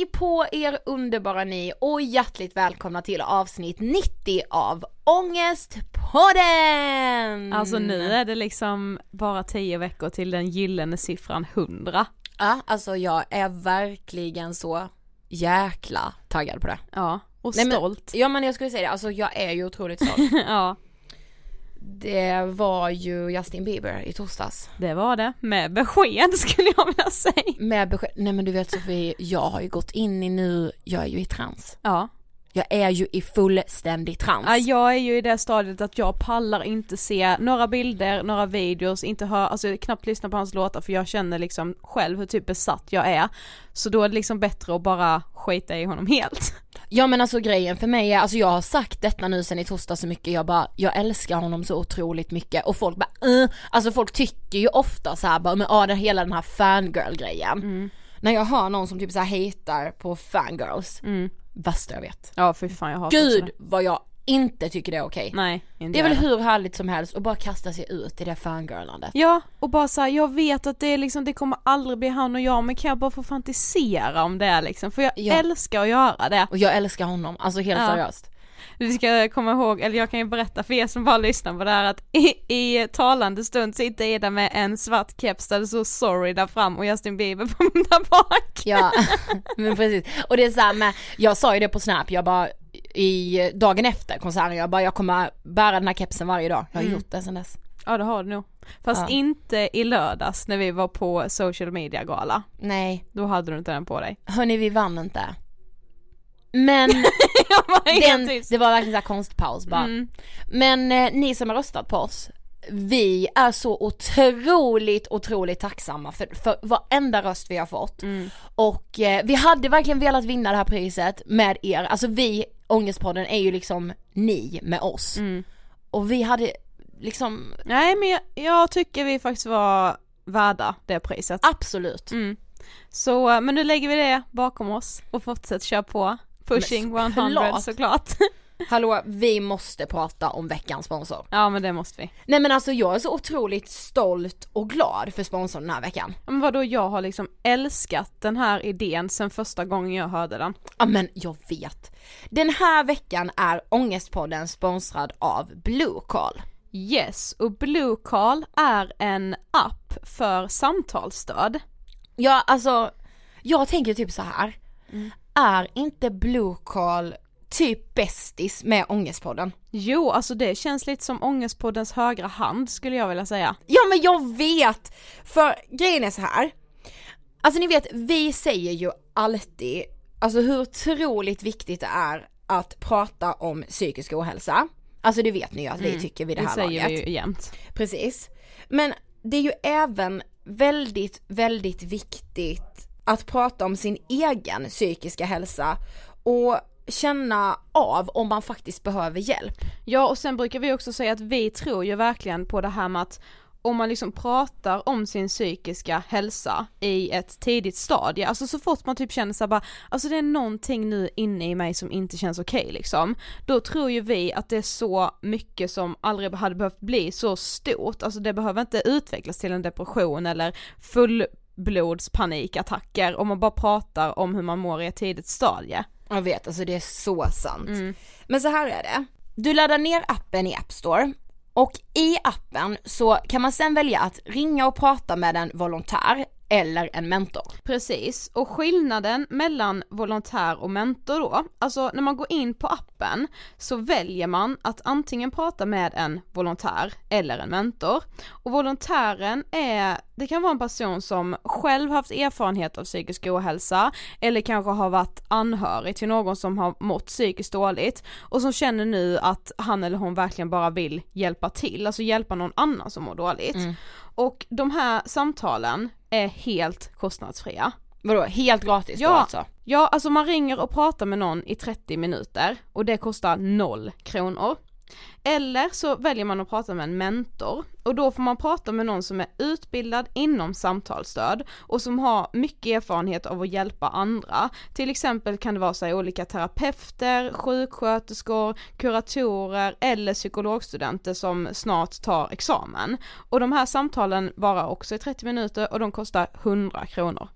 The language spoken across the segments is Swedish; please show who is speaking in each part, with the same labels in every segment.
Speaker 1: Hej på er underbara ni och hjärtligt välkomna till avsnitt 90 av Ångestpodden!
Speaker 2: Alltså nu är det liksom bara 10 veckor till den gyllene siffran 100.
Speaker 1: Ja, alltså jag är verkligen så jäkla taggad på det.
Speaker 2: Ja, och
Speaker 1: Nej, men-
Speaker 2: stolt.
Speaker 1: Ja men jag skulle säga det, alltså jag är ju otroligt stolt.
Speaker 2: ja,
Speaker 1: det var ju Justin Bieber i torsdags.
Speaker 2: det var det. Med besked skulle jag vilja säga.
Speaker 1: Med besked, nej men du vet Sofie, jag har ju gått in i nu, jag är ju i trans.
Speaker 2: Ja.
Speaker 1: Jag är ju i fullständig trans.
Speaker 2: ja, jag är ju i det stadiet att jag pallar inte se några bilder, några videos, inte höra, alltså knappt lyssna på hans låtar för jag känner liksom själv hur typ besatt jag är. Så då är det liksom bättre att bara skita i honom helt.
Speaker 1: Ja men alltså grejen för mig är, alltså jag har sagt detta nu sen i torsdag så mycket, jag bara, jag älskar honom så otroligt mycket. Och folk bara uh, alltså folk tycker ju ofta så här bara, men ah, det hela den här fangirl grejen. När jag hör någon som typ så här hatar på fangirls, värsta jag vet.
Speaker 2: Ja fy fan jag hatar
Speaker 1: Gud vad jag inte tycker det är okej.
Speaker 2: Nej, inte
Speaker 1: Det är väl hur härligt som helst att bara kasta sig ut i det fangirlandet.
Speaker 2: Ja, och bara såhär, jag vet att det är liksom, det kommer aldrig bli han och jag men kan jag bara få fantisera om det liksom? För jag
Speaker 1: Ja.
Speaker 2: älskar att göra det.
Speaker 1: Och jag älskar honom, alltså helt
Speaker 2: Ja.
Speaker 1: seriöst.
Speaker 2: Vi ska komma ihåg, eller jag kan ju berätta för er som bara lyssnar på det här att i, i talande stund sitter Ida med en svart keps där det står sorry där fram och Justin Bieber på där bak.
Speaker 1: Ja, men precis. Och det är så här med, jag sa ju det på snap, jag bara i dagen efter konserten, jag bara jag kommer bära den här kepsen varje dag. Jag har gjort det sen dess.
Speaker 2: Ja det har du nog. Fast
Speaker 1: Ja.
Speaker 2: inte i lördags när vi var på social media gala.
Speaker 1: Nej,
Speaker 2: Då hade du inte den på dig.
Speaker 1: hörni vi vann inte. Men
Speaker 2: var
Speaker 1: den, det var verkligen så här konstpaus bara.
Speaker 2: Mm.
Speaker 1: Men eh, ni som har röstat på oss, vi är så otroligt, otroligt tacksamma för, för varenda röst vi har fått.
Speaker 2: Mm.
Speaker 1: Och eh, vi hade verkligen velat vinna det här priset med er, alltså vi, Ångestpodden är ju liksom ni med oss.
Speaker 2: Mm.
Speaker 1: Och vi hade liksom,
Speaker 2: Nej men jag, jag tycker vi faktiskt var värda det priset.
Speaker 1: absolut.
Speaker 2: Mm. Så, men nu lägger vi det bakom oss och fortsätter köra på. Pushing
Speaker 1: Men
Speaker 2: 100
Speaker 1: såklart.
Speaker 2: såklart.
Speaker 1: Hallå, vi måste prata om veckans sponsor.
Speaker 2: ja men det måste vi.
Speaker 1: Nej men alltså jag är så otroligt stolt och glad för sponsorn den här veckan.
Speaker 2: Men vadå jag har liksom älskat den här idén sen första gången jag hörde den.
Speaker 1: Ja men jag vet. Den här veckan är Ångestpodden sponsrad av Blue Call.
Speaker 2: Yes, och Blue Call är en app för samtalsstöd.
Speaker 1: Ja alltså, jag tänker typ så här.
Speaker 2: Mm.
Speaker 1: Är inte Blue Call typ bästis med Ångestpodden?
Speaker 2: Jo, alltså det känns lite som Ångestpoddens högra hand skulle jag vilja säga.
Speaker 1: Ja men jag vet! För grejen är så här. Alltså ni vet, vi säger ju alltid, alltså hur otroligt viktigt det är att prata om psykisk ohälsa. Alltså det vet ni ju att vi tycker vid det
Speaker 2: Det
Speaker 1: här
Speaker 2: säger
Speaker 1: laget.
Speaker 2: vi ju jämt.
Speaker 1: Precis. Men det är ju även väldigt, väldigt viktigt att prata om sin egen psykiska hälsa och känna av om man faktiskt behöver hjälp.
Speaker 2: Ja och sen brukar vi också säga att vi tror ju verkligen på det här med att om man liksom pratar om sin psykiska hälsa i ett tidigt stadie, alltså så fort man typ känner sig bara, alltså det är någonting nu inne i mig som inte känns okej liksom, då tror ju vi att det är så mycket som aldrig hade behövt bli så stort, alltså det behöver inte utvecklas till en depression eller fullblodspanikattacker om man bara pratar om hur man mår i ett tidigt stadie.
Speaker 1: Jag vet, alltså det är så sant. Men så här är det. Du laddar ner appen i App Store och i appen så kan man sen välja att ringa och prata med en volontär eller en mentor.
Speaker 2: Precis, och skillnaden mellan volontär och mentor då, alltså när man går in på appen så väljer man att antingen prata med en volontär eller en mentor. Och volontären är, det kan vara en person som själv haft erfarenhet av psykisk ohälsa eller kanske har varit anhörig till någon som har mått psykiskt dåligt och som känner nu att han eller hon verkligen bara vill hjälpa till, alltså hjälpa någon annan som mår dåligt.
Speaker 1: Mm.
Speaker 2: Och de här samtalen är helt kostnadsfria.
Speaker 1: Vadå, helt gratis då
Speaker 2: Ja,
Speaker 1: alltså?
Speaker 2: ja, alltså man ringer och pratar med någon i 30 minuter och det kostar noll kronor. Eller så väljer man att prata med en mentor och då får man prata med någon som är utbildad inom samtalsstöd och som har mycket erfarenhet av att hjälpa andra. Till exempel kan det vara så här, olika terapeuter, sjuksköterskor, kuratorer eller psykologstudenter som snart tar examen. Och de här samtalen varar också i 30 minuter och de kostar 100 kronor.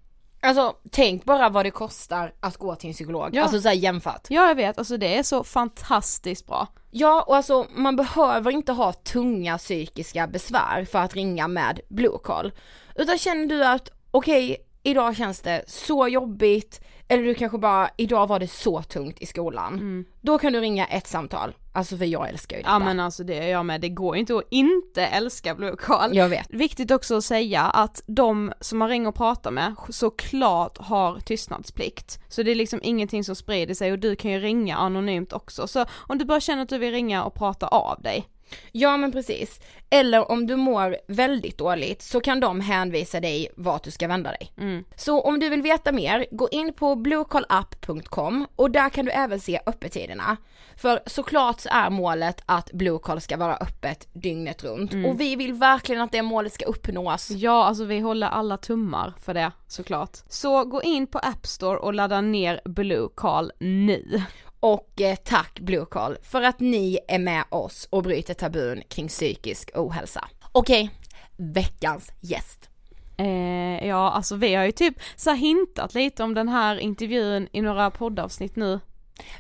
Speaker 1: Alltså tänk bara vad det kostar att gå till en psykolog,
Speaker 2: Ja.
Speaker 1: alltså såhär jämfört.
Speaker 2: Ja jag vet, alltså det är så fantastiskt bra.
Speaker 1: Ja och alltså man behöver inte ha tunga psykiska besvär för att ringa med Blue Call. Utan känner du att okej, idag känns det så jobbigt, eller du kanske bara, idag var det så tungt i skolan. Då kan du ringa ett samtal, alltså för jag älskar ju detta.
Speaker 2: Ja men alltså det är jag med, det går ju inte att inte älska Blue Call.
Speaker 1: Jag vet.
Speaker 2: Viktigt också att säga att de som man ringer och pratar med såklart har tystnadsplikt. Så det är liksom ingenting som sprider sig och du kan ju ringa anonymt också. Så om du bara känner att du vill ringa och prata av dig.
Speaker 1: Ja men precis. Eller om du mår väldigt dåligt så kan de hänvisa dig vart du ska vända dig. Så om du vill veta mer, gå in på bluecallapp.com och där kan du även se öppettiderna. För såklart så är målet att Blue Call ska vara öppet dygnet runt och vi vill verkligen att det målet ska uppnås.
Speaker 2: Ja, alltså vi håller alla tummar för det såklart. Så gå in på App Store och ladda ner Blue Call nu.
Speaker 1: Och eh, tack Blue Call för att ni är med oss och bryter tabun kring psykisk ohälsa. Okej, veckans gäst.
Speaker 2: Eh, ja, alltså vi har ju typ så här hintat lite om den här intervjun i några poddavsnitt nu.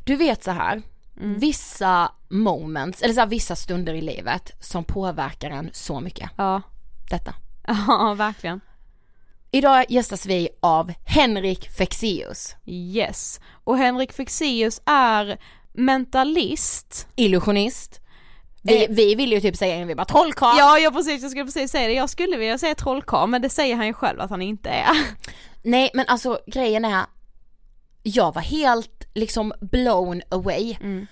Speaker 1: Du vet så här, vissa moments, eller så här, vissa stunder i livet som påverkar en så mycket.
Speaker 2: Ja,
Speaker 1: Detta.
Speaker 2: ja verkligen.
Speaker 1: Idag gästas vi av Henrik Fexeus,
Speaker 2: Yes. Och Henrik Fexeus är mentalist.
Speaker 1: illusionist. Vi,
Speaker 2: Eh.
Speaker 1: vi vill ju typ säga vi bara trollkarl.
Speaker 2: Ja, jag precis, jag skulle precis säga det. Jag skulle vilja säga trollkarl, men det säger han ju själv att han inte är.
Speaker 1: Nej men alltså grejen är, jag var helt liksom blown away.
Speaker 2: Mm.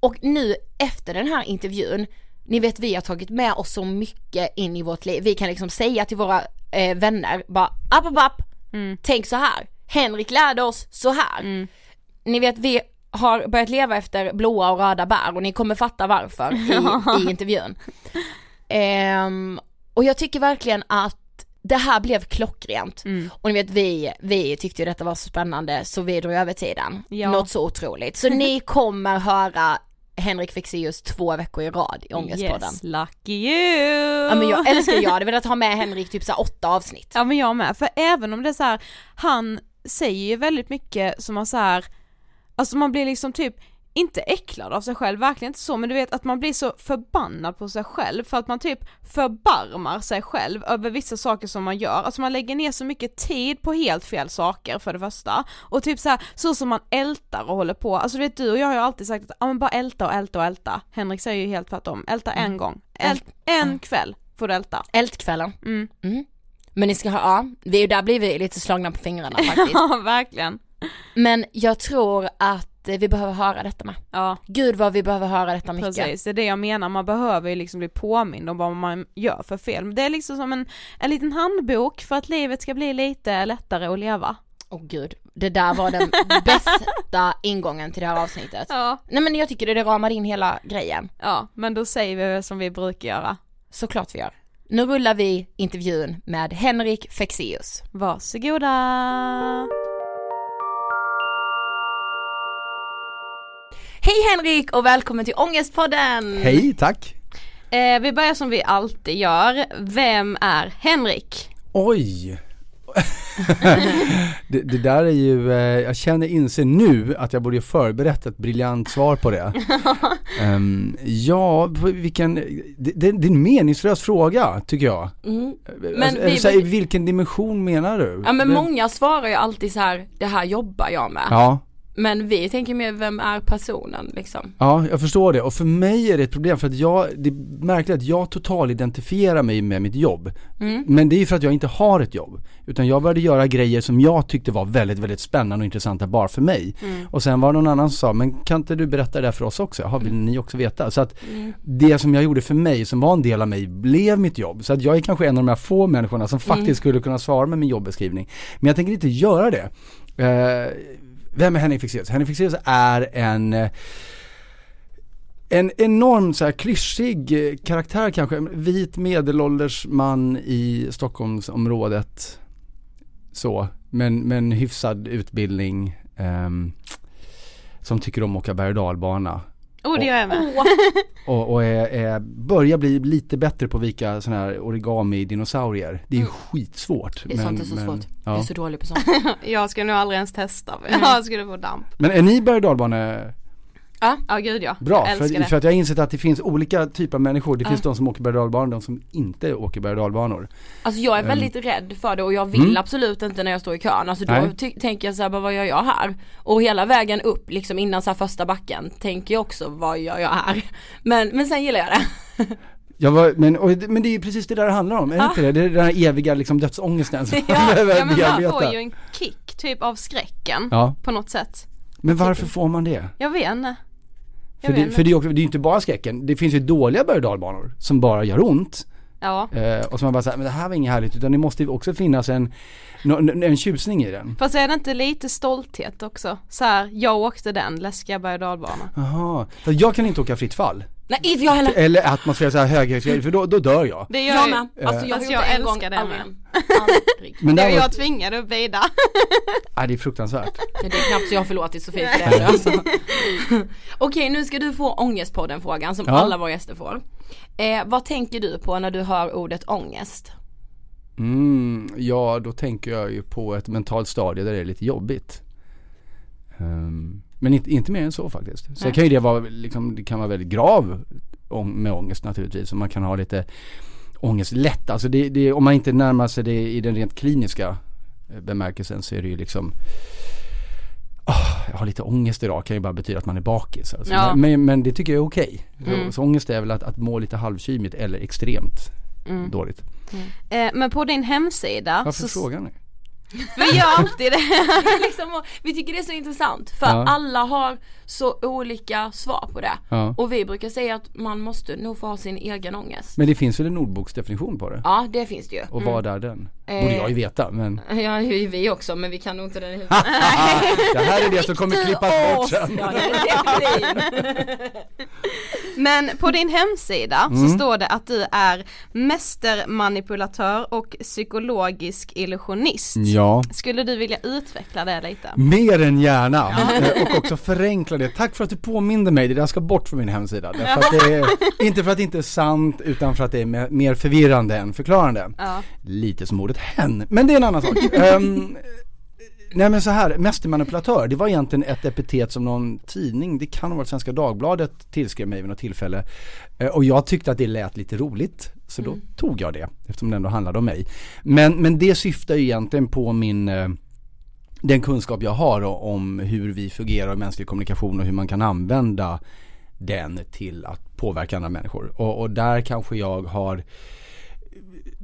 Speaker 1: Och nu efter den här intervjun, ni vet vi har tagit med oss så mycket in i vårt liv. Vi kan liksom säga till våra eh, vänner, bara app app app,
Speaker 2: Mm.
Speaker 1: tänk så här. Henrik lärde oss så här. Ni vet vi har börjat leva efter blåa och röda bär och ni kommer fatta varför i, i intervjun. Ehm, och jag tycker verkligen att det här blev klockrent.
Speaker 2: Mm.
Speaker 1: Och ni vet vi, vi tyckte ju detta var så spännande så vi drog över tiden.
Speaker 2: Ja.
Speaker 1: Något så otroligt. Så ni kommer höra Henrik Fexeus två veckor i rad i Ångestpodden.
Speaker 2: Yes, lucky you!
Speaker 1: Ja men jag älskar, jag hade velat ha med Henrik typ så åtta avsnitt.
Speaker 2: Ja men jag med, för även om det är så här, han säger ju väldigt mycket som man så här, alltså man blir liksom typ inte äcklad av sig själv, verkligen inte så, men du vet att man blir så förbannad på sig själv för att man typ förbarmar sig själv över vissa saker som man gör, alltså man lägger ner så mycket tid på helt fel saker för det första, och typ så här, så som man ältar och håller på, alltså du vet du och jag har ju alltid sagt att, ja men bara älta och älta och älta, Henrik säger ju helt tvärtom, älta en gång, Ält, en kväll får du älta.
Speaker 1: Ältkvällen.
Speaker 2: Mm.
Speaker 1: Mm. Men ni ska ha, ja, vi, där blir vi lite slagna på fingrarna faktiskt.
Speaker 2: Ja verkligen.
Speaker 1: Men jag tror att vi behöver höra detta med.
Speaker 2: Ja
Speaker 1: Gud vad vi behöver höra detta mycket.
Speaker 2: precis, det är det jag menar, man behöver ju liksom bli påmind om vad man gör för fel. Det är liksom som en, en liten handbok för att livet ska bli lite lättare att leva.
Speaker 1: Åh gud, det där var den bästa ingången till det här avsnittet.
Speaker 2: Ja.
Speaker 1: Nej men jag tycker det, det ramar in hela grejen.
Speaker 2: Ja, men då säger vi som vi brukar göra.
Speaker 1: Såklart vi gör. Nu rullar vi intervjun med Henrik Fexeus.
Speaker 2: Varsågoda!
Speaker 1: Hej Henrik och välkommen till Ångestpodden!
Speaker 3: Hej, tack!
Speaker 2: Eh, vi börjar som vi alltid gör. Vem är Henrik?
Speaker 3: Oj! det, det där är ju, eh, jag känner, inser nu att jag borde förberett ett briljant svar på det. um, ja, vilken, det, det, det är en meningslös fråga tycker jag.
Speaker 4: Mm.
Speaker 3: Men alltså, vi, så här, I vilken dimension menar du?
Speaker 4: Ja men många svarar ju alltid så här, det här jobbar jag med.
Speaker 3: Ja.
Speaker 4: Men vi tänker mer, vem är personen liksom?
Speaker 3: Ja, jag förstår det. Och för mig är det ett problem för att jag, det är märkligt att jag totalidentifierar mig med mitt jobb. Mm. Men det är ju för att jag inte har ett jobb. Utan jag började göra grejer som jag tyckte var väldigt, väldigt spännande och intressanta bara för mig. Mm. Och sen var det någon annan som sa, men kan inte du berätta det för oss också? Jaha, vill ni också veta? Så att mm. det som jag gjorde för mig, som var en del av mig, blev mitt jobb. Så att jag är kanske en av de här få människorna som faktiskt mm. skulle kunna svara med min jobbeskrivning. Men jag tänker inte göra det. Uh, vem är Henrik Fexeus? Henrik Fexeus är en eh, en enorm så här klyschig eh, karaktär kanske, vit medelålders man i Stockholmsområdet. Så, men, men hyfsad utbildning. Um, som tycker om att åka berg och dalbana.
Speaker 2: Oh det gör jag med.
Speaker 3: och, och är, är, börjar bli lite bättre på att vika sådana här origami-dinosaurier. Det är mm. skitsvårt.
Speaker 4: Det är sånt är så men, svårt. Ja. Jag är så dålig på sånt.
Speaker 2: jag ska nog aldrig ens testa, för jag skulle få damp.
Speaker 3: Men är ni berg och
Speaker 2: Ja, ja gud ja.
Speaker 3: Bra, för, det. för att jag har insett att det finns olika typer av människor. Det ja. finns de som åker berg och de som inte åker berg och
Speaker 4: Alltså jag är um. väldigt rädd för det och jag vill mm. absolut inte när jag står i kön. Alltså då tänker jag såhär, vad gör jag här? Och hela vägen upp liksom innan så första backen tänker jag också, vad gör jag här? Men, men sen gillar jag det.
Speaker 3: Jag var, men, och, men det är ju precis det där det handlar om, är det inte det? Det är den här eviga liksom dödsångesten som
Speaker 2: ja, ja men man får ju en kick typ av skräcken ja. på något sätt.
Speaker 3: Men varför får man det?
Speaker 2: Jag vet inte.
Speaker 3: För, det, för det, är också, det är inte bara skräcken, det finns ju dåliga berg dalbanor som bara gör ont.
Speaker 2: Ja.
Speaker 3: Eh, och så man bara säger men det här var inget härligt utan det måste ju också finnas en, en, tjusning i den.
Speaker 2: Fast är det inte lite stolthet också? Så här, jag åkte den läskiga berg dalbanan.
Speaker 3: Jaha, jag kan inte åka fritt fall.
Speaker 4: Nej inte jag heller.
Speaker 3: Eller atmosfär såhär höghöjdsgrejer för då, då dör jag.
Speaker 2: Det gör
Speaker 4: jag med. Alltså jag, jag älskar det med.
Speaker 2: Aldrig. Men det var jag tvingade upp Ida.
Speaker 3: Nej det är fruktansvärt.
Speaker 4: Det är knappt så jag har förlåtit Sofie för det alltså. Okej nu ska du få ångestpodden frågan som ja. alla våra gäster får. Eh, vad tänker du på när du hör ordet ångest?
Speaker 3: Mm, ja då tänker jag ju på ett mentalt stadie där det är lite jobbigt. Um, men inte, inte mer än så faktiskt. Sen kan ju det vara, liksom, det kan vara väldigt grav med ångest naturligtvis. Och man kan ha lite ångest lätt. Alltså det, det, om man inte närmar sig det i den rent kliniska eh, bemärkelsen så är det ju liksom Oh, jag har lite ångest idag kan ju bara betyda att man är bakis. Alltså. Ja. Men, men, det tycker jag är okej. Okay. Mm. Så, så ångest är väl att, att må lite halvkymigt eller extremt mm. dåligt.
Speaker 2: Mm. Eh, men på din hemsida
Speaker 3: Varför så... frågar ni?
Speaker 2: Vi gör alltid det.
Speaker 4: liksom, vi tycker det är så intressant för ja. alla har så olika svar på det. Ja. Och vi brukar säga att man måste nog få ha sin egen ångest.
Speaker 3: Men det finns väl en ordboksdefinition på det?
Speaker 4: Ja det finns det ju.
Speaker 3: Och vad är den? Eh, Borde jag ju veta men
Speaker 4: Ja vi också men vi kan nog inte huvudet.
Speaker 3: det här är det som kommer klippas bort sen. Ja,
Speaker 2: men på din hemsida mm. så står det att du är mästermanipulatör och psykologisk illusionist.
Speaker 3: Ja.
Speaker 2: Skulle du vilja utveckla det lite?
Speaker 3: Mer än gärna. Eh, och också förenkla det. Tack för att du påminde mig, det där ska bort från min hemsida. För att det är, inte för att det inte är sant utan för att det är mer förvirrande än förklarande. Ja. Lite som ordet hen, men det är en annan sak. um, Nej men så här, mästermanipulatör, det var egentligen ett epitet som någon tidning, det kan ha varit Svenska Dagbladet, tillskrev mig vid något tillfälle. Eh, och jag tyckte att det lät lite roligt, så då mm. tog jag det, eftersom det ändå handlade om mig. Men, men det syftar ju egentligen på min eh, den kunskap jag har om hur vi fungerar i mänsklig kommunikation och hur man kan använda den till att påverka andra människor. Och, och där kanske jag har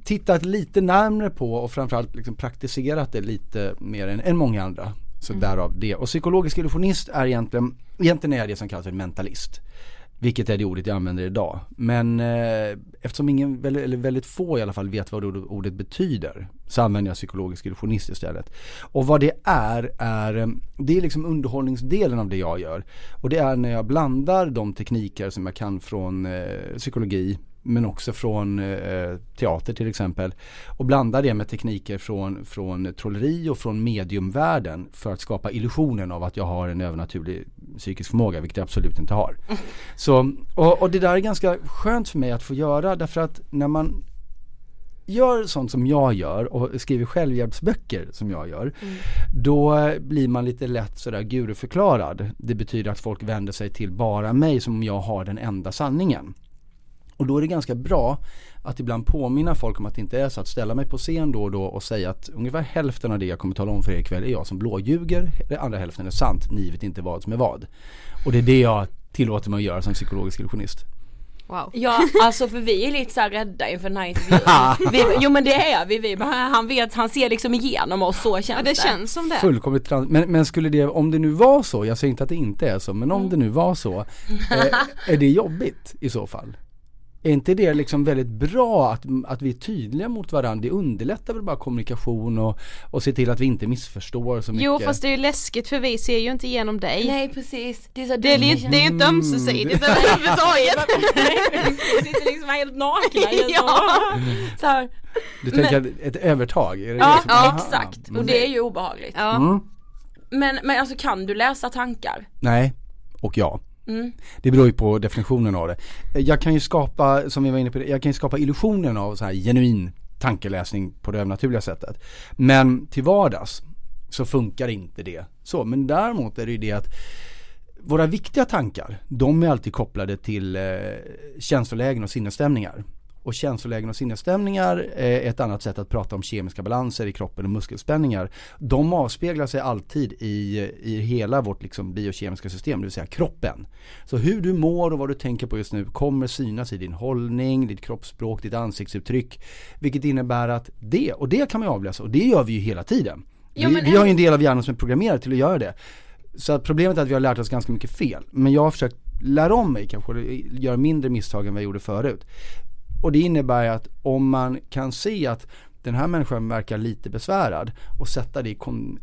Speaker 3: tittat lite närmre på och framförallt liksom praktiserat det lite mer än, än många andra. Så mm. därav det. Och psykologisk illusionist är egentligen, egentligen är jag det som kallas en mentalist. Vilket är det ordet jag använder idag. Men eh, eftersom ingen, eller väldigt få i alla fall vet vad ordet betyder så använder jag psykologisk illusionist istället. Och vad det är, är eh, det är liksom underhållningsdelen av det jag gör. Och det är när jag blandar de tekniker som jag kan från eh, psykologi, men också från eh, teater till exempel. Och blanda det med tekniker från, från trolleri och från mediumvärlden för att skapa illusionen av att jag har en övernaturlig psykisk förmåga, vilket jag absolut inte har. Så, och, och det där är ganska skönt för mig att få göra därför att när man gör sånt som jag gör och skriver självhjälpsböcker som jag gör, mm. då blir man lite lätt sådär guruförklarad. Det betyder att folk vänder sig till bara mig som om jag har den enda sanningen. Och då är det ganska bra att ibland påminna folk om att det inte är så att ställa mig på scen då och då och säga att ungefär hälften av det jag kommer tala om för er ikväll är jag som blåljuger, den andra hälften är sant, ni vet inte vad som är vad. Och det är det jag tillåter mig att göra som psykologisk illusionist.
Speaker 4: Wow. Ja alltså för vi är lite såhär rädda inför den här intervjun. vi, jo men det är vi, vi, han vet, han ser liksom igenom oss, så känns ja,
Speaker 2: det. det känns som det.
Speaker 3: Fullkomligt trans men, men skulle det, om det nu var så, jag säger inte att det inte är så, men om mm. det nu var så, eh, är det jobbigt i så fall? Är inte det liksom väldigt bra att, att vi är tydliga mot varandra? Det underlättar väl bara kommunikation och, och se till att vi inte missförstår så mycket.
Speaker 2: Jo fast det är ju läskigt för vi ser ju inte igenom dig.
Speaker 4: Nej precis.
Speaker 2: Det är, så det är, li- det är inte ömsesidigt överhuvudtaget.
Speaker 4: vi sitter liksom helt nakna ja.
Speaker 3: så här. Du tänker men, ett övertag? Är
Speaker 4: det ja, det ja exakt. Och det är ju obehagligt. Ja. Mm. Men, men alltså kan du läsa tankar?
Speaker 3: Nej, och ja. Mm. Det beror ju på definitionen av det. Jag kan ju skapa, som vi var inne på, jag kan ju skapa illusionen av så här genuin tankeläsning på det övernaturliga sättet. Men till vardags så funkar inte det så. Men däremot är det ju det att våra viktiga tankar, de är alltid kopplade till eh, känslolägen och sinnesstämningar. Och känslolägen och sinnesstämningar är ett annat sätt att prata om kemiska balanser i kroppen och muskelspänningar. De avspeglar sig alltid i, i hela vårt liksom biokemiska system, det vill säga kroppen. Så hur du mår och vad du tänker på just nu kommer synas i din hållning, ditt kroppsspråk, ditt ansiktsuttryck. Vilket innebär att det, och det kan man avläsa och det gör vi ju hela tiden. Jo, vi, vi har ju en del av hjärnan som är programmerad till att göra det. Så problemet är att vi har lärt oss ganska mycket fel. Men jag har försökt lära om mig kanske, göra mindre misstag än vad jag gjorde förut. Och det innebär att om man kan se att den här människan verkar lite besvärad och sätta det i,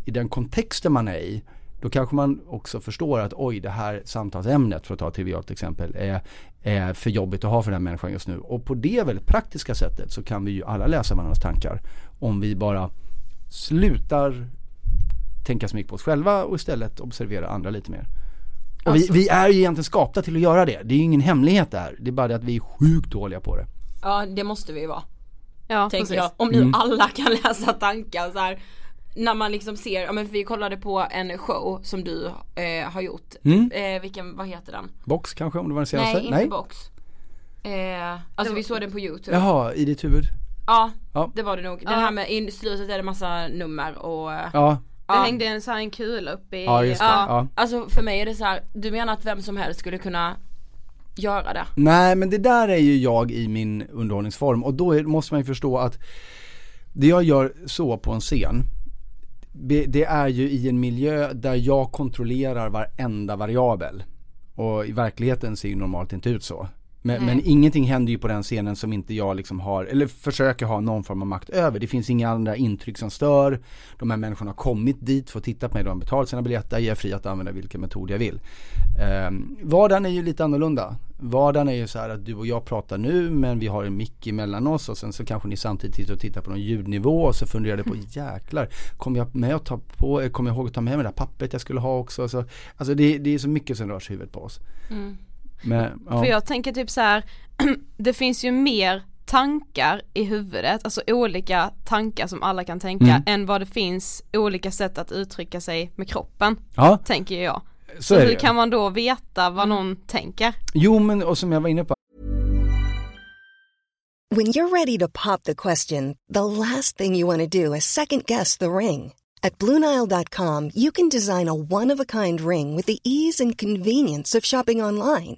Speaker 3: i den kontexten man är i då kanske man också förstår att oj det här samtalsämnet för att ta ett trivialt exempel är, är för jobbigt att ha för den här människan just nu. Och på det väldigt praktiska sättet så kan vi ju alla läsa varandras tankar om vi bara slutar tänka så mycket på oss själva och istället observera andra lite mer. Och alltså. vi, vi, är ju egentligen skapta till att göra det. Det är ju ingen hemlighet där. Det är bara det att vi är sjukt dåliga på det.
Speaker 4: Ja det måste vi ju vara. Ja Tänker precis. jag. Om nu mm. alla kan läsa tankar så här, När man liksom ser, ja men vi kollade på en show som du eh, har gjort. Mm. Eh, vilken, vad heter den?
Speaker 3: Box kanske om det var den senaste?
Speaker 4: Nej, inte Nej. Box. Eh, alltså vi såg den på youtube.
Speaker 3: Jaha, i ditt huvud?
Speaker 4: Ja, ja. det var det nog. Den ja. här med, i slutet är det massa nummer och
Speaker 2: Ja det ja. hängde en sån här en kula uppe i
Speaker 3: Ja just det, ja. ja.
Speaker 4: Alltså för mig är det så här, du menar att vem som helst skulle kunna göra det.
Speaker 3: Nej men det där är ju jag i min underhållningsform och då är, måste man ju förstå att det jag gör så på en scen det är ju i en miljö där jag kontrollerar varenda variabel. Och i verkligheten ser ju normalt inte ut så. Men, men, ingenting händer ju på den scenen som inte jag liksom har, eller försöker ha någon form av makt över. Det finns inga andra intryck som stör. De här människorna har kommit dit för att titta på mig, de har betalat sina biljetter, jag är fri att använda vilken metod jag vill. Um, vardagen är ju lite annorlunda. Vardagen är ju så här att du och jag pratar nu men vi har en mick emellan oss och sen så kanske ni samtidigt tittar och tittar på någon ljudnivå och så funderar du på jäklar, kommer jag med att ta på, kommer jag ihåg att ta med mig det där pappret jag skulle ha också? Så, alltså det, det är så mycket som rör sig i huvudet på oss. Mm.
Speaker 2: Men, ja. För jag tänker typ så här, det finns ju mer tankar i huvudet, alltså olika tankar som alla kan tänka mm. än vad det finns olika sätt att uttrycka sig med kroppen. Ja. Tänker jag. Så, så hur kan man då veta vad någon tänker?
Speaker 3: Jo men och som jag var inne på.
Speaker 5: When you're ready to pop the question, the last thing you want to do is second guess the ring. At BlueNile.com you can design a one of a kind ring with the ease and convenience of shopping online.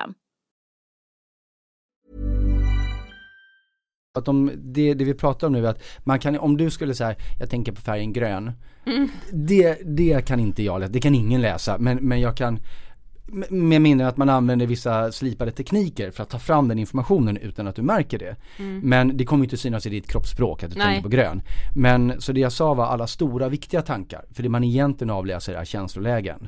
Speaker 3: Att de, det, det vi pratar om nu är att man kan, om du skulle säga, jag tänker på färgen grön. Mm. Det, det kan inte jag läsa, det kan ingen läsa, men, men jag kan med mindre att man använder vissa slipade tekniker för att ta fram den informationen utan att du märker det. Mm. Men det kommer inte synas i ditt kroppsspråk att du tänker på grön. Men så det jag sa var alla stora viktiga tankar. För det man egentligen avläser är känslolägen.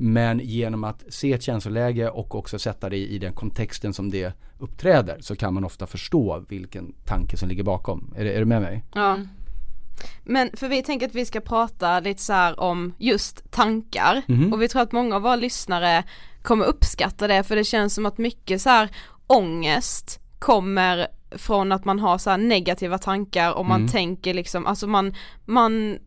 Speaker 3: Men genom att se ett känsloläge och också sätta det i den kontexten som det uppträder så kan man ofta förstå vilken tanke som ligger bakom. Är, är du med mig?
Speaker 2: Ja. Men för vi tänker att vi ska prata lite så om just tankar mm. och vi tror att många av våra lyssnare kommer uppskatta det för det känns som att mycket så här ångest kommer från att man har så negativa tankar och man mm. tänker liksom, alltså man, man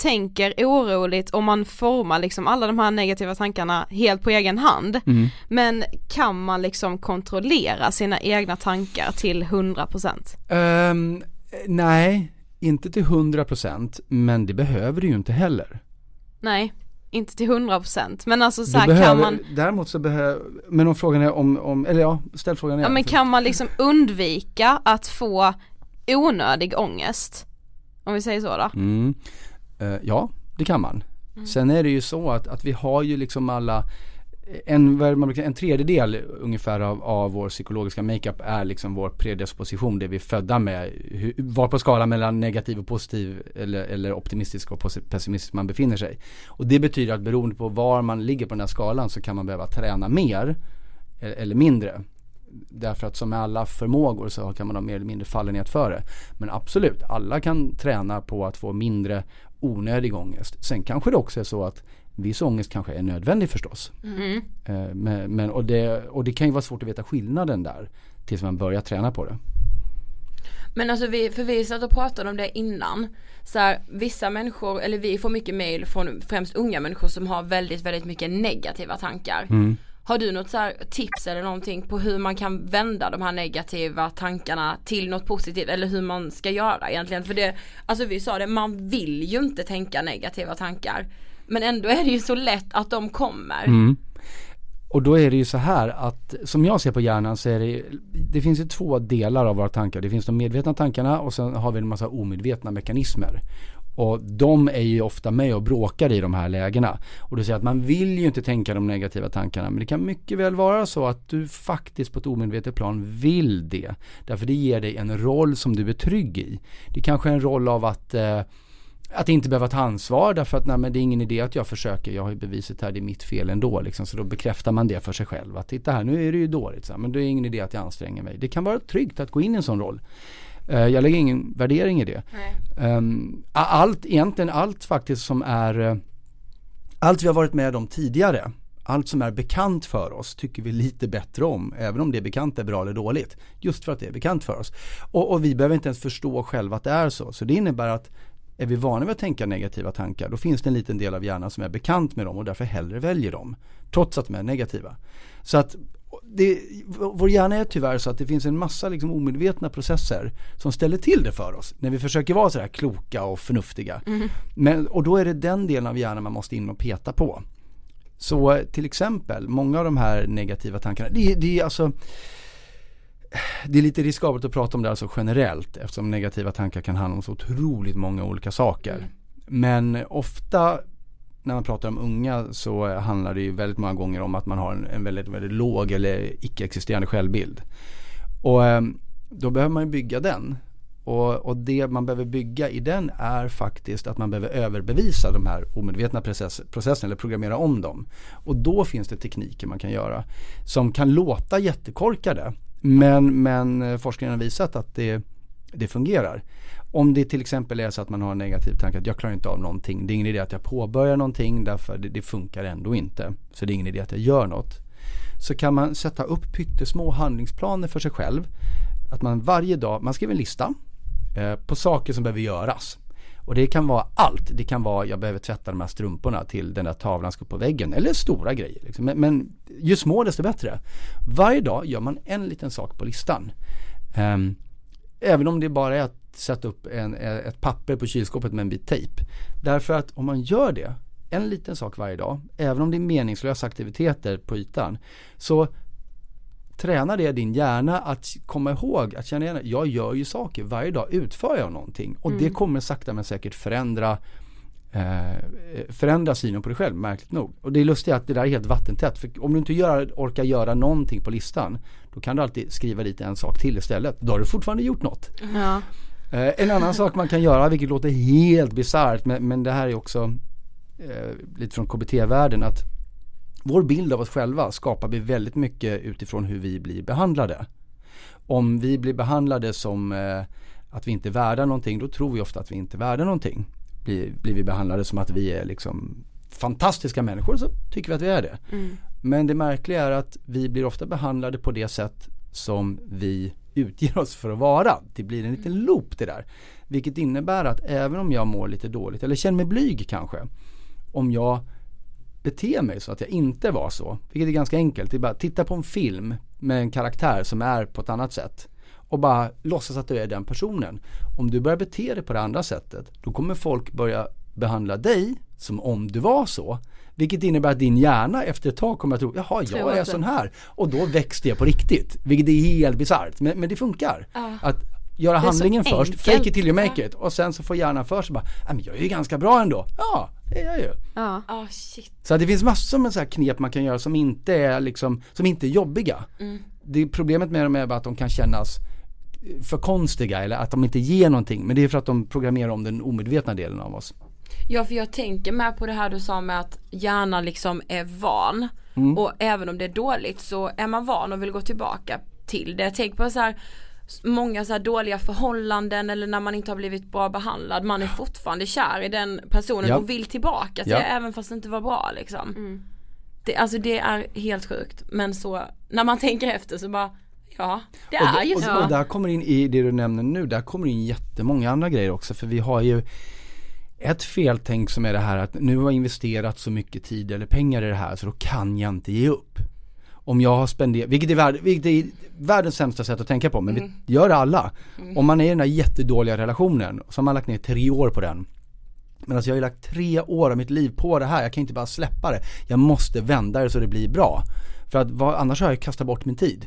Speaker 2: tänker oroligt och man formar liksom alla de här negativa tankarna helt på egen hand. Mm. Men kan man liksom kontrollera sina egna tankar till 100%? Um,
Speaker 3: nej, inte till 100% men det behöver du ju inte heller.
Speaker 2: Nej, inte till 100% men alltså så behöver, kan man
Speaker 3: Däremot så behöver, men om frågan är om, om eller ja, ställ frågan igen.
Speaker 2: Ja men kan man liksom undvika att få onödig ångest? Om vi säger så då?
Speaker 3: Mm. Uh, ja, det kan man. Mm. Sen är det ju så att, att vi har ju liksom alla en, en tredjedel ungefär av, av vår psykologiska makeup är liksom vår predisposition, det vi är födda med. Hur, var på skalan mellan negativ och positiv eller, eller optimistisk och pessimistisk man befinner sig. Och det betyder att beroende på var man ligger på den här skalan så kan man behöva träna mer e-, eller mindre. Därför att som med alla förmågor så kan man ha mer eller mindre fallenhet för det. Men absolut, alla kan träna på att få mindre onödig ångest. Sen kanske det också är så att viss ångest kanske är nödvändig förstås. Mm. Eh, men, men, och, det, och det kan ju vara svårt att veta skillnaden där tills man börjar träna på det.
Speaker 4: Men alltså vi, för vi satt och pratade om det innan. Så här, vissa människor, eller vi får mycket mail från främst unga människor som har väldigt, väldigt mycket negativa tankar. Mm. Har du något så tips eller någonting på hur man kan vända de här negativa tankarna till något positivt eller hur man ska göra egentligen? För det, alltså vi sa det, man vill ju inte tänka negativa tankar. Men ändå är det ju så lätt att de kommer. Mm.
Speaker 3: Och då är det ju så här att som jag ser på hjärnan så är det, det finns ju två delar av våra tankar. Det finns de medvetna tankarna och sen har vi en massa omedvetna mekanismer. Och de är ju ofta med och bråkar i de här lägena. Och du säger att man vill ju inte tänka de negativa tankarna. Men det kan mycket väl vara så att du faktiskt på ett omedvetet plan vill det. Därför det ger dig en roll som du är trygg i. Det kanske är en roll av att eh, att inte behöva ta ansvar därför att nej, men det är ingen idé att jag försöker, jag har ju beviset här, det är mitt fel ändå. Liksom. Så då bekräftar man det för sig själv. Att titta här, nu är det ju dåligt, så, men det är ingen idé att jag anstränger mig. Det kan vara tryggt att gå in i en sån roll. Uh, jag lägger ingen värdering i det. Um, allt, egentligen allt faktiskt som är, uh, allt vi har varit med om tidigare, allt som är bekant för oss tycker vi lite bättre om, även om det bekant är bra eller dåligt. Just för att det är bekant för oss. Och, och vi behöver inte ens förstå själva att det är så. Så det innebär att är vi vana vid att tänka negativa tankar då finns det en liten del av hjärnan som är bekant med dem och därför hellre väljer dem. Trots att de är negativa. Så att det, vår hjärna är tyvärr så att det finns en massa liksom omedvetna processer som ställer till det för oss när vi försöker vara sådär kloka och förnuftiga. Mm. Men, och då är det den delen av hjärnan man måste in och peta på. Så till exempel, många av de här negativa tankarna, det, det är alltså det är lite riskabelt att prata om det alltså generellt eftersom negativa tankar kan handla om så otroligt många olika saker. Mm. Men ofta när man pratar om unga så handlar det ju väldigt många gånger om att man har en, en väldigt, väldigt låg eller icke-existerande självbild. Och ehm, då behöver man ju bygga den. Och, och, det man behöver bygga i den är faktiskt att man behöver överbevisa de här omedvetna process, processerna eller programmera om dem. Och då finns det tekniker man kan göra som kan låta jättekorkade men, men eh, forskningen har visat att det, det fungerar. Om det till exempel är så att man har en negativ tanke att jag klarar inte av någonting. Det är ingen idé att jag påbörjar någonting därför det, det funkar ändå inte. Så det är ingen idé att jag gör något. Så kan man sätta upp pyttesmå handlingsplaner för sig själv. Att man varje dag, man skriver en lista eh, på saker som behöver göras. Och det kan vara allt. Det kan vara jag behöver tvätta de här strumporna till den där tavlan ska upp på väggen. Eller stora grejer. Liksom. Men, men ju små desto bättre. Varje dag gör man en liten sak på listan. Um, även om det bara är att sätta upp en, ett papper på kylskåpet med en bit tejp. Därför att om man gör det, en liten sak varje dag, även om det är meningslösa aktiviteter på ytan, så tränar det din hjärna att komma ihåg, att känna igen, jag gör ju saker, varje dag utför jag någonting och mm. det kommer sakta men säkert förändra eh, förändra synen på dig själv, märkligt nog. Och det är lustigt att det där är helt vattentätt. För om du inte gör, orkar göra någonting på listan, då kan du alltid skriva dit en sak till istället. Då har du fortfarande gjort något. Ja. Eh, en annan sak man kan göra, vilket låter helt bisarrt, men, men det här är också eh, lite från KBT-världen, att vår bild av oss själva skapar vi väldigt mycket utifrån hur vi blir behandlade. Om vi blir behandlade som eh, att vi inte är värda någonting, då tror vi ofta att vi inte är värda någonting. Blir, blir vi behandlade som att vi är liksom fantastiska människor så tycker vi att vi är det. Mm. Men det märkliga är att vi blir ofta behandlade på det sätt som vi utger oss för att vara. Det blir en liten loop det där. Vilket innebär att även om jag mår lite dåligt eller känner mig blyg kanske. Om jag beter mig så att jag inte var så. Vilket är ganska enkelt. Det är bara att titta på en film med en karaktär som är på ett annat sätt. Och bara låtsas att du är den personen. Om du börjar bete dig på det andra sättet. Då kommer folk börja behandla dig som om du var så. Vilket innebär att din hjärna efter ett tag kommer att tro, jaha jag är sån här. Och då växer det på riktigt. Vilket är helt bisarrt. Men, men det funkar. Uh. Att göra handlingen först, enkelt. fake it till you make it. Och sen så får hjärnan för sig bara, men jag är ju ganska bra ändå. Ja, det är jag ju.
Speaker 4: Ja. Oh, shit.
Speaker 3: Så det finns massor med så här knep man kan göra som inte är liksom, som inte är jobbiga. Mm. Det problemet med dem är bara att de kan kännas för konstiga eller att de inte ger någonting. Men det är för att de programmerar om den omedvetna delen av oss.
Speaker 4: Ja för jag tänker med på det här du sa med att hjärnan liksom är van. Mm. Och även om det är dåligt så är man van och vill gå tillbaka till det. Tänk på så här många så dåliga förhållanden eller när man inte har blivit bra behandlad. Man är fortfarande kär i den personen ja. och vill tillbaka till ja. det även fast det inte var bra liksom. Mm. Det, alltså det är helt sjukt. Men så när man tänker efter så bara Ja, det är och, ju så.
Speaker 3: Och, och där kommer in i det du nämner nu, där kommer in jättemånga andra grejer också för vi har ju ett feltänk som är det här att nu har jag investerat så mycket tid eller pengar i det här så då kan jag inte ge upp. Om jag har spenderat, vilket är, värld, vilket är världens sämsta sätt att tänka på men mm. vi gör det alla. Mm. Om man är i den här jättedåliga relationen så har man lagt ner tre år på den. Men alltså jag har ju lagt tre år av mitt liv på det här, jag kan inte bara släppa det. Jag måste vända det så det blir bra. För att vad, annars har jag kastat bort min tid.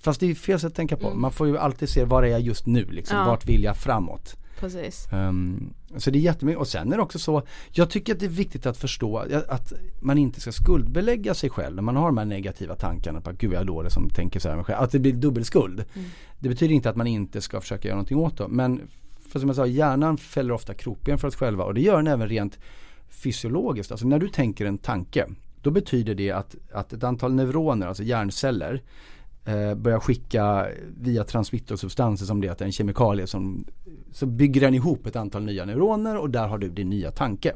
Speaker 3: Fast det är fel sätt att tänka på. Mm. Man får ju alltid se var är jag just nu liksom, ja. vart vill jag framåt.
Speaker 2: Precis.
Speaker 3: Um, så det är jättemycket och sen är det också så, jag tycker att det är viktigt att förstå att man inte ska skuldbelägga sig själv när man har de här negativa tankarna på att gud jag är dålig som tänker så här med själv. Att det blir dubbelskuld. Mm. Det betyder inte att man inte ska försöka göra någonting åt det. Men för som jag sa, hjärnan fäller ofta krokben för oss själva och det gör den även rent fysiologiskt. Alltså när du tänker en tanke, då betyder det att, att ett antal neuroner, alltså hjärnceller, eh, börjar skicka via transmittersubstanser som det är en kemikalie som så bygger den ihop ett antal nya neuroner och där har du din nya tanke.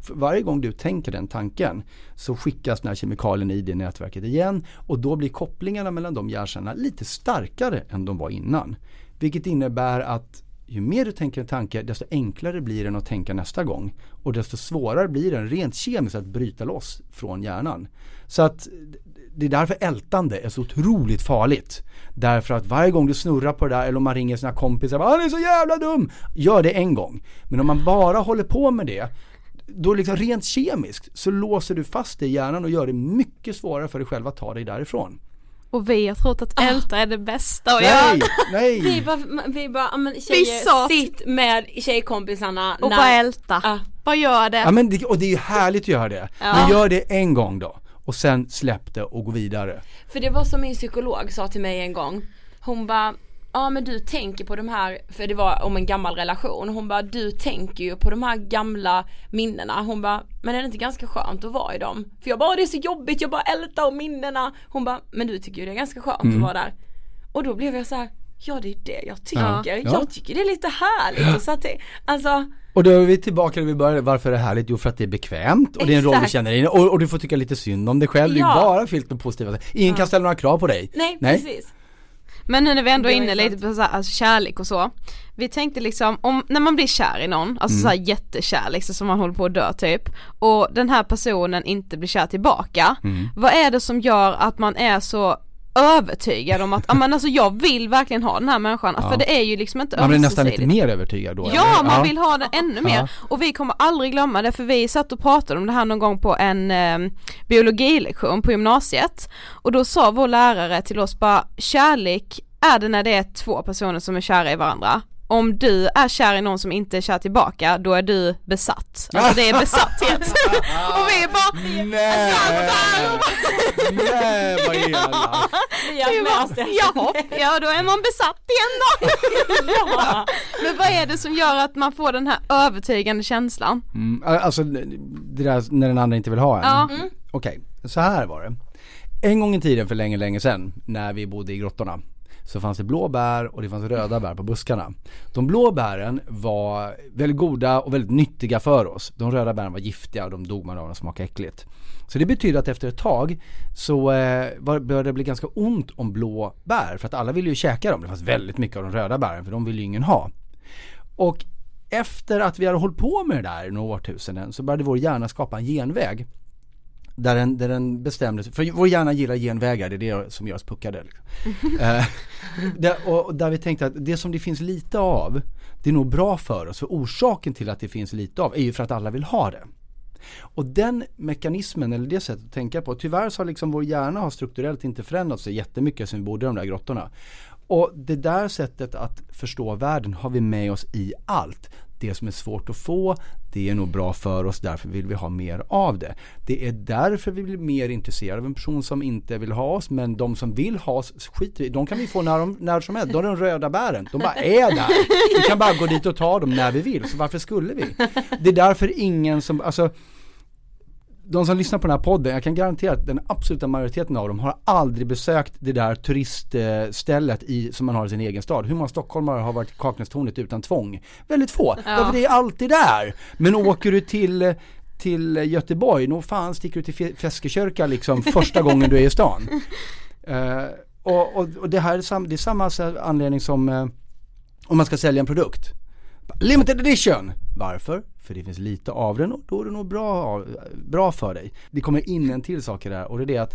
Speaker 3: För varje gång du tänker den tanken så skickas den här kemikalien i det nätverket igen och då blir kopplingarna mellan de hjärncellerna lite starkare än de var innan. Vilket innebär att ju mer du tänker en tanke desto enklare blir den att tänka nästa gång. Och desto svårare blir den rent kemiskt att bryta loss från hjärnan. Så att det är därför ältande är så otroligt farligt. Därför att varje gång du snurrar på det där eller om man ringer sina kompisar ah, han är så jävla dum. Gör det en gång. Men om man bara håller på med det då liksom rent kemiskt så låser du fast det i hjärnan och gör det mycket svårare för dig själv att ta dig därifrån.
Speaker 2: Och vi har trott att ah. älta är det bästa
Speaker 3: att göra. Nej,
Speaker 4: Vi bara, vi bara, men tjejer, sitt med tjejkompisarna.
Speaker 2: Och när, bara älta. Ah. Bara gör det.
Speaker 3: Ja men det, och det är ju härligt att göra det. Ja. Men gör det en gång då och sen släpp det och gå vidare.
Speaker 4: För det var som min psykolog sa till mig en gång. Hon bara, ja men du tänker på de här, för det var om en gammal relation, hon bara du tänker ju på de här gamla minnena, hon bara men är det inte ganska skönt att vara i dem? För jag bara det är så jobbigt, jag bara ältar om minnena, hon bara men du tycker ju det är ganska skönt mm. att vara där. Och då blev jag så här, ja det är det jag tycker, ja. jag tycker det är lite härligt och så att det, alltså
Speaker 3: och då är vi tillbaka där vi började, varför är det härligt? Jo för att det är bekvämt och det är en roll du känner in och, och, du får tycka lite synd om dig själv, ja. det är bara fyllt med positiva Ingen ja. kan ställa några krav på dig.
Speaker 4: Nej, Nej. precis.
Speaker 2: Men nu när vi ändå är inne lite på så här, alltså kärlek och så. Vi tänkte liksom, om, när man blir kär i någon, alltså mm. såhär jättekär liksom som man håller på att dö typ. Och den här personen inte blir kär tillbaka. Mm. Vad är det som gör att man är så övertygad om att, men alltså jag vill verkligen ha den här människan, ja. för det är ju liksom inte
Speaker 3: Man blir nästan lite mer övertygad då?
Speaker 2: Ja, eller? man ja. vill ha den ännu mer. Ja. Och vi kommer aldrig glömma det, för vi satt och pratade om det här någon gång på en eh, biologilektion på gymnasiet. Och då sa vår lärare till oss bara, kärlek är det när det är två personer som är kära i varandra om du är kär i någon som inte är kär tillbaka, då är du besatt. Alltså det är besatthet. och vi är bara
Speaker 3: Nej! Nej vad elakt!
Speaker 2: Jaha, ja då är man besatt igen då. Men vad är det som gör att man får den här övertygande känslan?
Speaker 3: Mm, alltså det där när den andra inte vill ha en? Ja. Mm. Okej, okay, så här var det. En gång i tiden för länge, länge sedan när vi bodde i grottorna så fanns det blå bär och det fanns röda bär på buskarna. De blå bären var väldigt goda och väldigt nyttiga för oss. De röda bären var giftiga och de dog man av och smakade äckligt. Så det betyder att efter ett tag så eh, började det bli ganska ont om blå bär för att alla ville ju käka dem. Det fanns väldigt mycket av de röda bären för de ville ju ingen ha. Och efter att vi hade hållit på med det där i några årtusenden så började vår hjärna skapa en genväg där den, där den bestämde sig, för vår hjärna gillar genvägar, det är det som gör oss puckade. Liksom. eh, där, och där vi tänkte att det som det finns lite av, det är nog bra för oss. För orsaken till att det finns lite av är ju för att alla vill ha det. Och den mekanismen, eller det sättet att tänka på, tyvärr så har liksom vår hjärna har strukturellt inte förändrats jättemycket sen vi bodde i de där grottorna. Och det där sättet att förstå världen har vi med oss i allt det som är svårt att få, det är nog bra för oss, därför vill vi ha mer av det. Det är därför vi blir mer intresserade av en person som inte vill ha oss, men de som vill ha oss skiter vi de kan vi få när, de, när som helst. De är de röda bären, de bara är där. Vi kan bara gå dit och ta dem när vi vill, så varför skulle vi? Det är därför ingen som, alltså de som lyssnar på den här podden, jag kan garantera att den absoluta majoriteten av dem har aldrig besökt det där turiststället i, som man har i sin egen stad. Hur många stockholmare har varit i Kaknästornet utan tvång? Väldigt få, ja. därför det är alltid där. Men åker du till till Göteborg, nog fan sticker du till Feskekörka liksom första gången du är i stan. Uh, och, och, och, det här är, sam, det är samma anledning som uh, om man ska sälja en produkt. Limited edition! Varför? För det finns lite av den och då är det nog bra, bra för dig. Det kommer in en till sak i det här och det är det att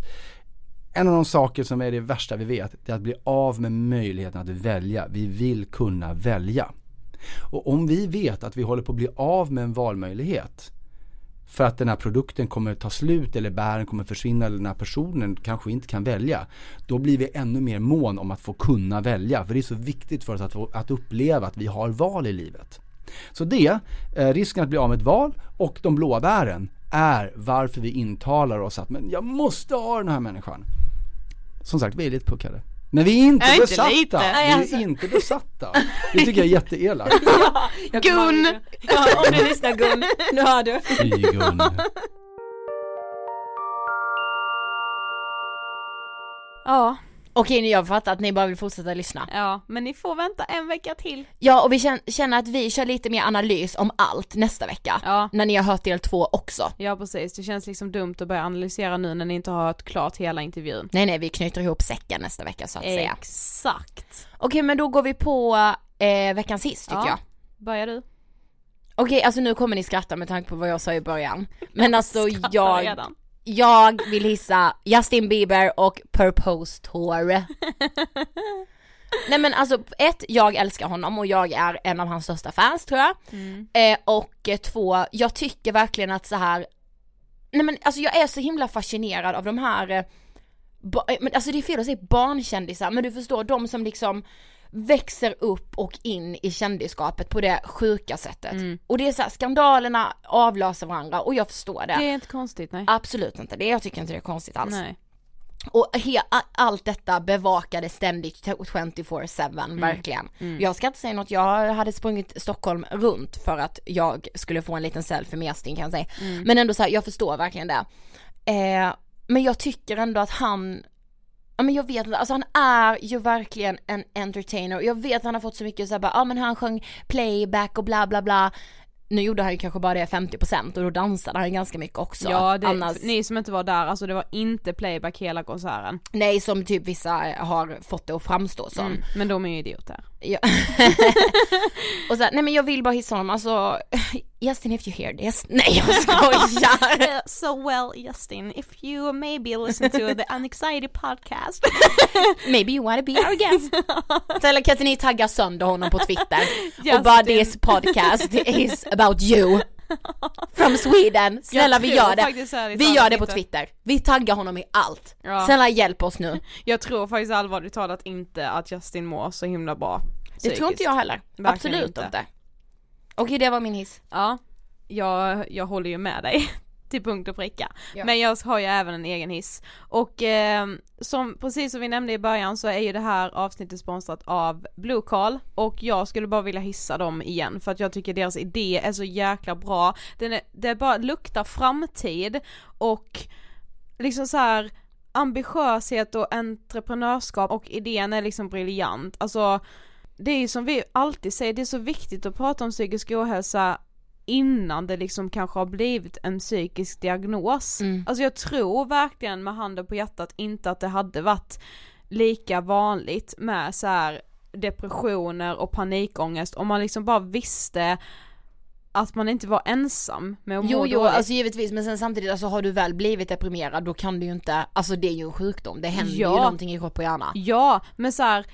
Speaker 3: en av de saker som är det värsta vi vet, det är att bli av med möjligheten att välja. Vi vill kunna välja. Och om vi vet att vi håller på att bli av med en valmöjlighet för att den här produkten kommer ta slut eller bären kommer försvinna eller den här personen kanske inte kan välja. Då blir vi ännu mer mån om att få kunna välja. För det är så viktigt för oss att, få, att uppleva att vi har val i livet. Så det, eh, risken att bli av med ett val och de blåa bären är varför vi intalar oss att men jag måste ha den här människan. Som sagt, vi är lite puckade. Men vi är inte jag besatta! Inte. Vi är inte besatta! Det tycker jag är jätteelakt.
Speaker 2: ja, Gun!
Speaker 4: Ja, om du lyssnar Gun, nu hör du.
Speaker 3: Fy Gun.
Speaker 2: Ja,
Speaker 4: Okej, jag fattar att ni bara vill fortsätta lyssna.
Speaker 2: Ja, men ni får vänta en vecka till.
Speaker 4: Ja, och vi känner att vi kör lite mer analys om allt nästa vecka. Ja. När ni har hört del två också.
Speaker 2: Ja, precis. Det känns liksom dumt att börja analysera nu när ni inte har hört klart hela intervjun.
Speaker 4: Nej, nej, vi knyter ihop säcken nästa vecka så att
Speaker 2: Exakt.
Speaker 4: säga.
Speaker 2: Exakt.
Speaker 4: Okej, men då går vi på eh, veckans hiss tycker ja. jag.
Speaker 2: Börjar du?
Speaker 4: Okej, alltså nu kommer ni skratta med tanke på vad jag sa i början. Men alltså jag, redan jag vill hissa Justin Bieber och Purpose Tour. Nej men alltså ett, jag älskar honom och jag är en av hans största fans tror jag. Mm. Eh, och två, jag tycker verkligen att så här nej men alltså jag är så himla fascinerad av de här, eh, men alltså det är fel att säga barnkändisar, men du förstår de som liksom växer upp och in i kändisskapet på det sjuka sättet. Mm. Och det är så här, skandalerna avlöser varandra och jag förstår det.
Speaker 2: Det är inte konstigt nej.
Speaker 4: Absolut inte, det, jag tycker inte det är konstigt alls.
Speaker 2: Nej.
Speaker 1: och he, allt detta bevakade ständigt 24-7 mm. verkligen. Mm. Jag ska inte säga något, jag hade sprungit Stockholm runt för att jag skulle få en liten selfie med Justin kan jag säga. Mm. Men ändå så här, jag förstår verkligen det. Eh, men jag tycker ändå att han Ja men jag vet inte, alltså han är ju verkligen en entertainer. Jag vet att han har fått så mycket såhär bara, ja men han sjöng playback och bla bla bla nu gjorde han ju kanske bara det 50% och då dansade han ganska mycket också.
Speaker 2: Ja, det, Annars... ni som inte var där, alltså det var inte playback hela konserten.
Speaker 1: Nej, som typ vissa har fått det att framstå som. Mm,
Speaker 2: men de är ju idioter. Ja.
Speaker 1: och så här, nej men jag vill bara hissa honom, alltså Justin if you hear this, nej jag skojar!
Speaker 2: so well Justin, if you maybe listen to the Anxiety podcast.
Speaker 1: Maybe you wanna be our guest. Eller kan inte ni tagga sönder honom på Twitter. Justin. och bara this podcast is about you. From Sweden, snälla vi gör det, vi gör det på Twitter, vi taggar honom i allt, ja. snälla hjälp oss nu.
Speaker 2: Jag tror faktiskt allvarligt talat inte att Justin mår så himla bra
Speaker 1: Det tror inte jag heller, Verkligen absolut inte, inte. Okej det var min hiss.
Speaker 2: Ja, jag, jag håller ju med dig till punkt och pricka. Ja. Men jag har ju även en egen hiss. Och eh, som, precis som vi nämnde i början så är ju det här avsnittet sponsrat av Blue Call och jag skulle bara vilja hissa dem igen för att jag tycker deras idé är så jäkla bra. Den är, det bara luktar framtid och liksom så här ambitiöshet och entreprenörskap och idén är liksom briljant. Alltså det är ju som vi alltid säger, det är så viktigt att prata om psykisk ohälsa innan det liksom kanske har blivit en psykisk diagnos. Mm. Alltså jag tror verkligen med handen på hjärtat inte att det hade varit lika vanligt med så här depressioner och panikångest om man liksom bara visste att man inte var ensam med att må
Speaker 1: Jo jo dåligt. alltså givetvis men sen samtidigt alltså har du väl blivit deprimerad då kan du ju inte, alltså det är ju en sjukdom, det händer ja. ju någonting i kropp och hjärna.
Speaker 2: Ja men så här,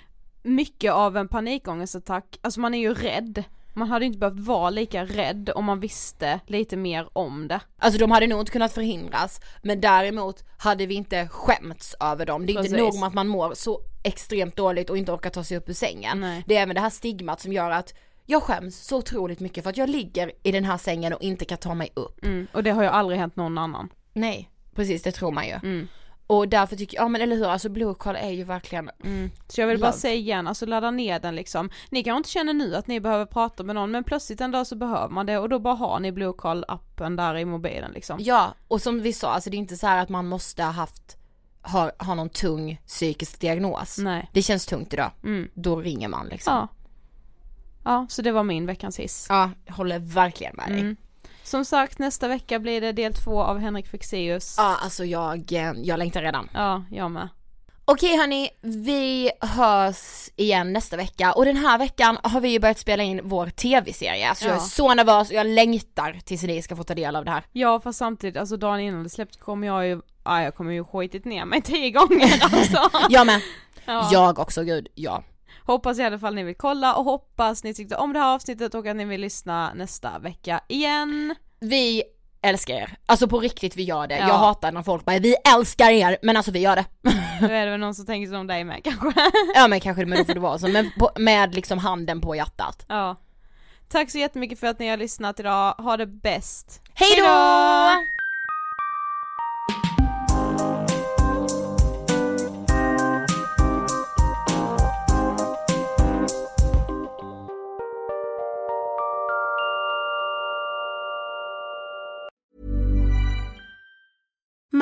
Speaker 2: mycket av en panikångestattack, alltså man är ju rädd. Man hade inte behövt vara lika rädd om man visste lite mer om det.
Speaker 1: Alltså de hade nog inte kunnat förhindras, men däremot hade vi inte skämts över dem. Det är Precis. inte nog med att man mår så extremt dåligt och inte orkar ta sig upp ur sängen. Nej. Det är även det här stigmat som gör att jag skäms så otroligt mycket för att jag ligger i den här sängen och inte kan ta mig upp.
Speaker 2: Mm, och det har ju aldrig hänt någon annan.
Speaker 1: Nej, precis det tror man ju. Mm. Och därför tycker jag, ja men eller hur, alltså Blue Call är ju verkligen mm.
Speaker 2: Så jag vill love. bara säga igen, alltså ladda ner den liksom. Ni kanske inte känner nu att ni behöver prata med någon men plötsligt en dag så behöver man det och då bara har ni Blue Call appen där i mobilen liksom.
Speaker 1: Ja, och som vi sa, alltså det är inte så att man måste ha haft ha, ha någon tung psykisk diagnos. Nej. Det känns tungt idag. Mm. Då ringer man liksom.
Speaker 2: Ja. Ja, så det var min veckans hiss.
Speaker 1: Ja, jag håller verkligen med dig. Mm.
Speaker 2: Som sagt, nästa vecka blir det del två av Henrik Fexeus.
Speaker 1: Ja, alltså jag, eh, jag längtar redan.
Speaker 2: Ja, jag med.
Speaker 1: Okej hörni, vi hörs igen nästa vecka och den här veckan har vi ju börjat spela in vår tv-serie. Alltså ja. jag är så nervös och jag längtar tills ni ska få ta del av det här.
Speaker 2: Ja fast samtidigt, alltså dagen innan det släpps kommer jag ju, ja jag kommer ju skitit ner mig tio gånger alltså.
Speaker 1: jag med. Ja. Jag också, gud, ja.
Speaker 2: Hoppas i alla fall ni vill kolla och hoppas ni tyckte om det här avsnittet och att ni vill lyssna nästa vecka igen.
Speaker 1: Vi älskar er. Alltså på riktigt vi gör det. Ja. Jag hatar när folk bara vi älskar er men alltså vi gör det.
Speaker 2: Då är det väl någon som tänker som dig med kanske.
Speaker 1: ja men kanske men då får det vara så. Men på, med liksom handen på hjärtat.
Speaker 2: Ja. Tack så jättemycket för att ni har lyssnat idag. Ha det bäst.
Speaker 1: Hejdå! Hejdå!